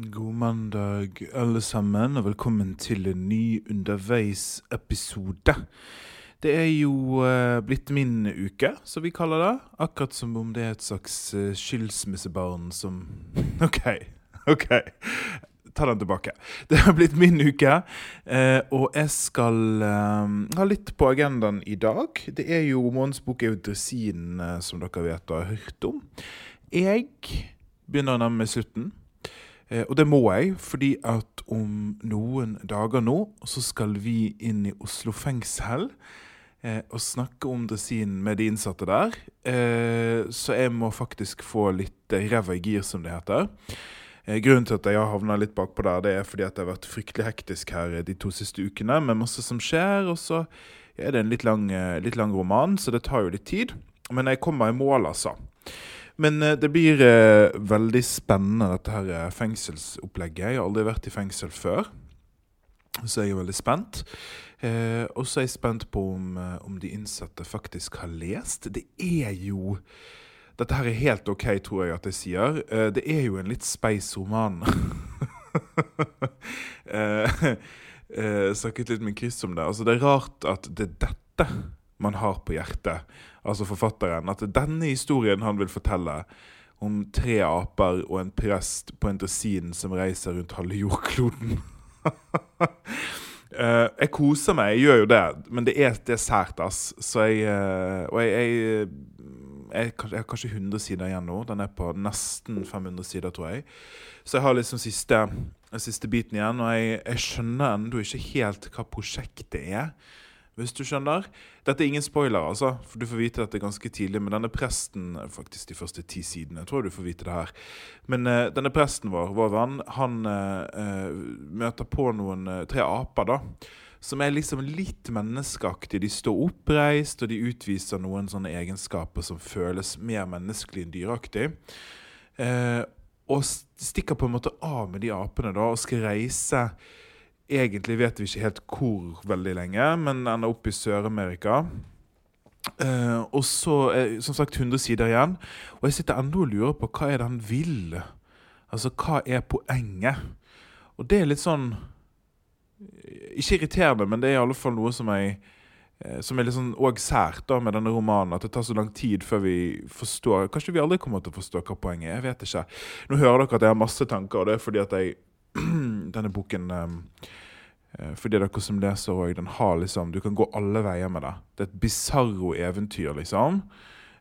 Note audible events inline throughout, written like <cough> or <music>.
God mandag, alle sammen, og velkommen til en ny underveis-episode. Det er jo eh, blitt min uke, som vi kaller det. Akkurat som om det er et slags eh, skilsmissebarn som <laughs> OK. OK. Ta den tilbake. Det har blitt min uke, eh, og jeg skal eh, ha litt på agendaen i dag. Det er jo Månens bok er jo Dresin, eh, som dere vet og har hørt om. Jeg begynner å nærme meg slutten. Eh, og det må jeg, fordi at om noen dager nå så skal vi inn i Oslo fengsel eh, og snakke om dresin med de innsatte der. Eh, så jeg må faktisk få litt ræva i gir, som det heter. Grunnen til at jeg har havna litt bakpå der, det er fordi at det har vært fryktelig hektisk her de to siste ukene, med masse som skjer. Og så er det en litt lang, litt lang roman, så det tar jo litt tid. Men jeg kommer i mål, altså. Men eh, det blir eh, veldig spennende, dette her eh, fengselsopplegget. Jeg har aldri vært i fengsel før, så jeg er veldig spent. Eh, og så er jeg spent på om, om de innsatte faktisk har lest. Det er jo Dette her er helt OK, tror jeg at jeg sier. Eh, det er jo en litt speis roman. <laughs> eh, eh, snakket litt med Chris om det. Altså, det er rart at det er dette man har på hjertet, altså forfatteren. At denne historien han vil fortelle om tre aper og en prest på en dresin som reiser rundt halve jordkloden. Uh, <laughs> jeg koser meg, jeg gjør jo det, men det er, det er sært, ass. Så jeg uh, Og jeg, jeg, jeg, jeg har kanskje 100 sider igjen nå. Den er på nesten 500 sider, tror jeg. Så jeg har liksom siste, siste biten igjen, og jeg, skjønner ennå ikke helt hva prosjektet er. Hvis du skjønner. Dette er ingen spoiler, altså, for du får vite dette ganske tidlig. Men denne presten Faktisk de første ti sidene tror jeg du får vite det her. Men uh, denne presten vår, vår venn, han uh, møter på noen uh, tre aper, da. Som er liksom litt menneskeaktige. De står oppreist, og de utviser noen sånne egenskaper som føles mer menneskelig enn dyreaktig. og stikker på en måte av med de apene da, og skal reise Egentlig vet vi ikke helt hvor veldig lenge, men ender opp i Sør-Amerika. Uh, og så er som sagt 100 sider igjen. Og jeg sitter ennå og lurer på hva er det han vil. Altså, hva er poenget? Og det er litt sånn Ikke irriterende, men det er i alle fall noe som jeg som er litt sånn òg sært da med denne romanen, at det tar så lang tid før vi forstår Kanskje vi aldri kommer til å forstå hva poenget er. Jeg vet ikke. Nå hører dere at jeg har masse tanker, og det er fordi at jeg <clears throat> denne boken um, for de dere som leser òg, den har liksom Du kan gå alle veier med det. Det er et bisarro eventyr, liksom.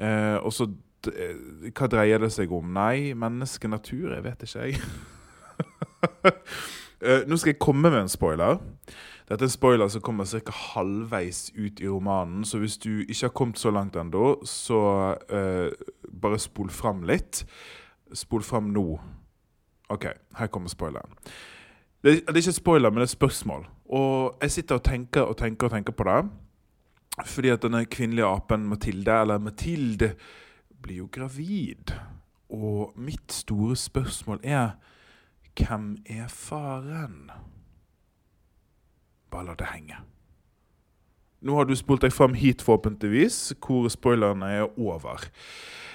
Eh, og så Hva dreier det seg om? Nei, menneske, natur Jeg vet ikke, jeg. <laughs> eh, nå skal jeg komme med en spoiler. Dette er en spoiler som kommer ca. halvveis ut i romanen, så hvis du ikke har kommet så langt ennå, så eh, bare spol fram litt. Spol fram nå. OK, her kommer spoileren. Det, er ikke spoiler, men det er spørsmål. Og jeg sitter og tenker og tenker og tenker på det. Fordi at denne kvinnelige apen Mathilde, eller Mathilde, blir jo gravid. Og mitt store spørsmål er hvem er faren? Bare la det henge. Nå har du spolt deg fram hit, forhåpentligvis, hvor spoilerne er over.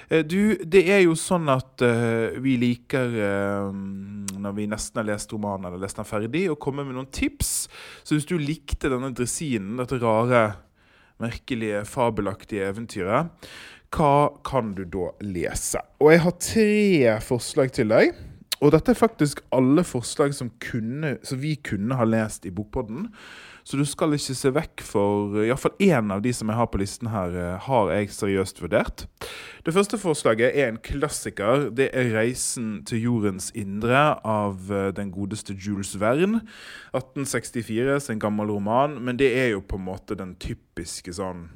Eh, du, det er jo sånn at uh, vi liker, uh, når vi nesten har lest romanen eller lest den ferdig, å komme med noen tips. Så hvis du likte denne dressinen, dette rare, merkelige, fabelaktige eventyret, hva kan du da lese? Og jeg har tre forslag til deg. Og dette er faktisk alle forslag som, kunne, som vi kunne ha lest i Bokpodden. Så du skal ikke se vekk for Iallfall én av de som jeg har på listen her, eh, har jeg seriøst vurdert. Det første forslaget er en klassiker. Det er 'Reisen til jordens indre' av eh, den godeste Jules Verne. 1864, sin gammel roman. Men det er jo på en måte den typiske sånn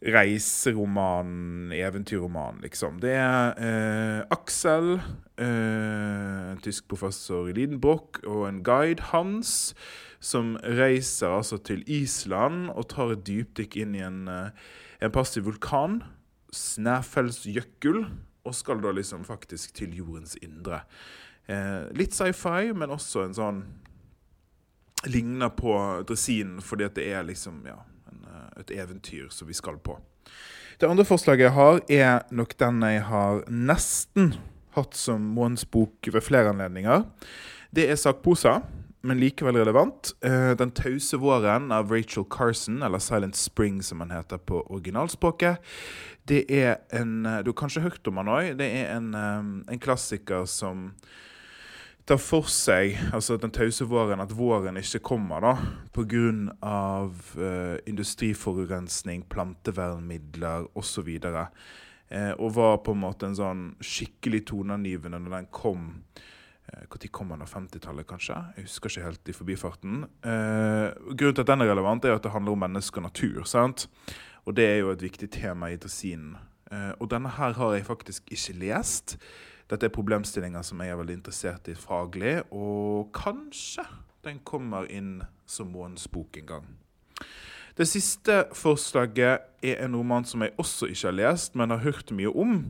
reiseroman, eventyrroman, liksom. Det er eh, Aksel, eh, en tysk professor i Lidenbrock, og en guide, Hans, som reiser altså til Island og tar et dypdykk inn i en, eh, en passiv vulkan, Snæfellsjøkkel, og skal da liksom faktisk til jordens indre. Eh, litt sci-fi, men også en sånn Ligner på dressinen fordi at det er liksom, ja et eventyr som vi skal på. Det andre forslaget jeg har, er nok den jeg har nesten hatt som månedsbok ved flere anledninger. Det er sakposa, men likevel relevant. Eh, den tause våren av Rachel Carson, eller Silent Spring som den heter på originalspråket. Det er en Du har kanskje hørt om han òg. Det er en, eh, en klassiker som tar for seg altså den tause våren, at våren ikke kommer da, pga. Uh, industriforurensning, plantevernmidler osv. Eh, og var på en måte en sånn skikkelig toneangivende når den kom. Når eh, kom den? 50-tallet, kanskje? Jeg husker ikke helt i forbifarten. Uh, grunnen til at den er relevant, er at det handler om menneske og natur. sant? Og det er jo et viktig tema i dressinen. Uh, og denne her har jeg faktisk ikke lest. Dette er problemstillinger som jeg er veldig interessert i faglig, og kanskje den kommer inn som månedsbok en gang. Det siste forslaget er en roman som jeg også ikke har lest, men har hørt mye om.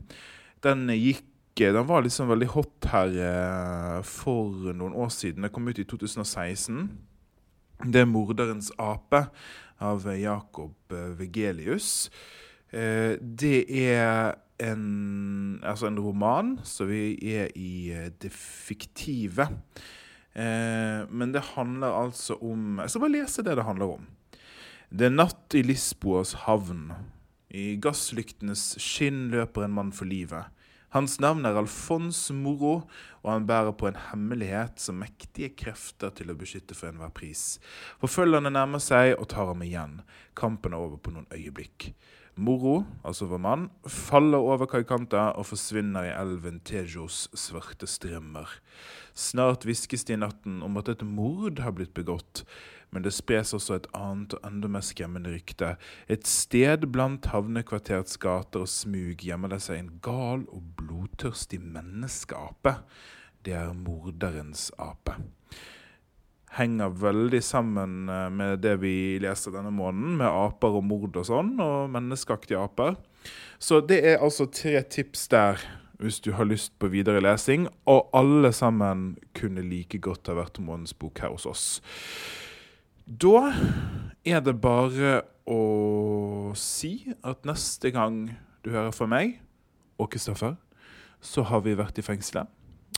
Den gikk den var liksom veldig hot her eh, for noen år siden. Den kom ut i 2016. Det er 'Morderens ape' av Jakob eh, Vegelius. Eh, det er en, altså en roman, så vi er i eh, det fiktive. Eh, men det handler altså om Jeg skal bare lese det det handler om. Det er natt i Lisboas havn. I gasslyktenes skinn løper en mann for livet. Hans navn er Alfons Moro, og han bærer på en hemmelighet som mektige krefter til å beskytte for enhver pris. Forfølgerne nærmer seg og tar ham igjen. Kampen er over på noen øyeblikk. Moro, altså vår mann, faller over kaikanta og forsvinner i elven Tejos svarte strømmer. Snart hviskes det i natten om at et mord har blitt begått, men det spres også et annet og enda mer skremmende rykte. Et sted blant havnekvarterets gater og smug gjemmer det seg en gal og blodtørstig menneskeape. Det er morderens ape henger veldig sammen eh, med det vi leser denne måneden, med aper og mord og sånn, og menneskeaktige aper. Så det er altså tre tips der hvis du har lyst på videre lesing, og alle sammen kunne like godt ha vært månedens bok her hos oss. Da er det bare å si at neste gang du hører fra meg og Kristoffer, så har vi vært i fengselet.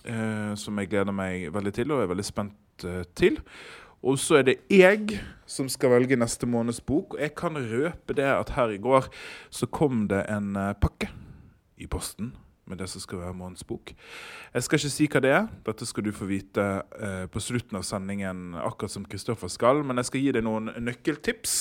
Eh, som jeg gleder meg veldig til, og er veldig spent til. Og så er det jeg som skal velge neste måneds bok. Og jeg kan røpe det at her i går så kom det en eh, pakke i posten med det som skal være månedens bok. Jeg skal ikke si hva det er. Dette skal du få vite eh, på slutten av sendingen, akkurat som Kristoffer skal. Men jeg skal gi deg noen nøkkeltips.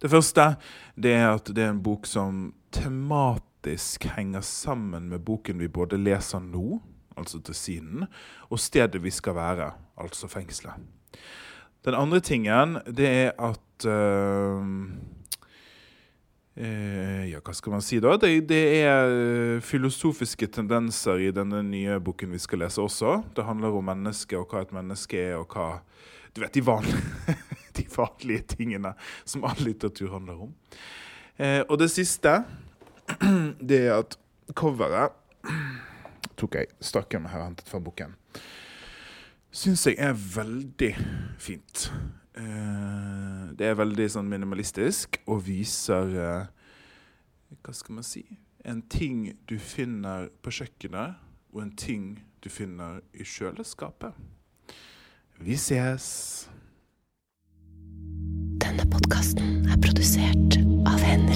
Det første det er at det er en bok som tematisk henger sammen med boken vi både leser nå, altså til siden, og stedet vi skal være, altså fengselet. Den andre tingen, det er at uh, Ja, hva skal man si da? Det, det, er eh, filosofiske tendenser i denne nye boken vi skal lese også. Det handler om mennesket og hva et menneske er, og hva Du vet, de vanlige, <laughs> de vanlige tingene som all litteratur handler om. Eh, og det siste, <clears throat> det er at coveret <clears throat> tok jeg stakken med her og hentet fra boken. Syns jeg er veldig fint. Uh, det er veldig sånn minimalistisk og viser uh, Hva skal man si? En ting du finner på kjøkkenet, og en ting du finner i kjøleskapet. Vi ses! Denne podkasten er produsert av Henry.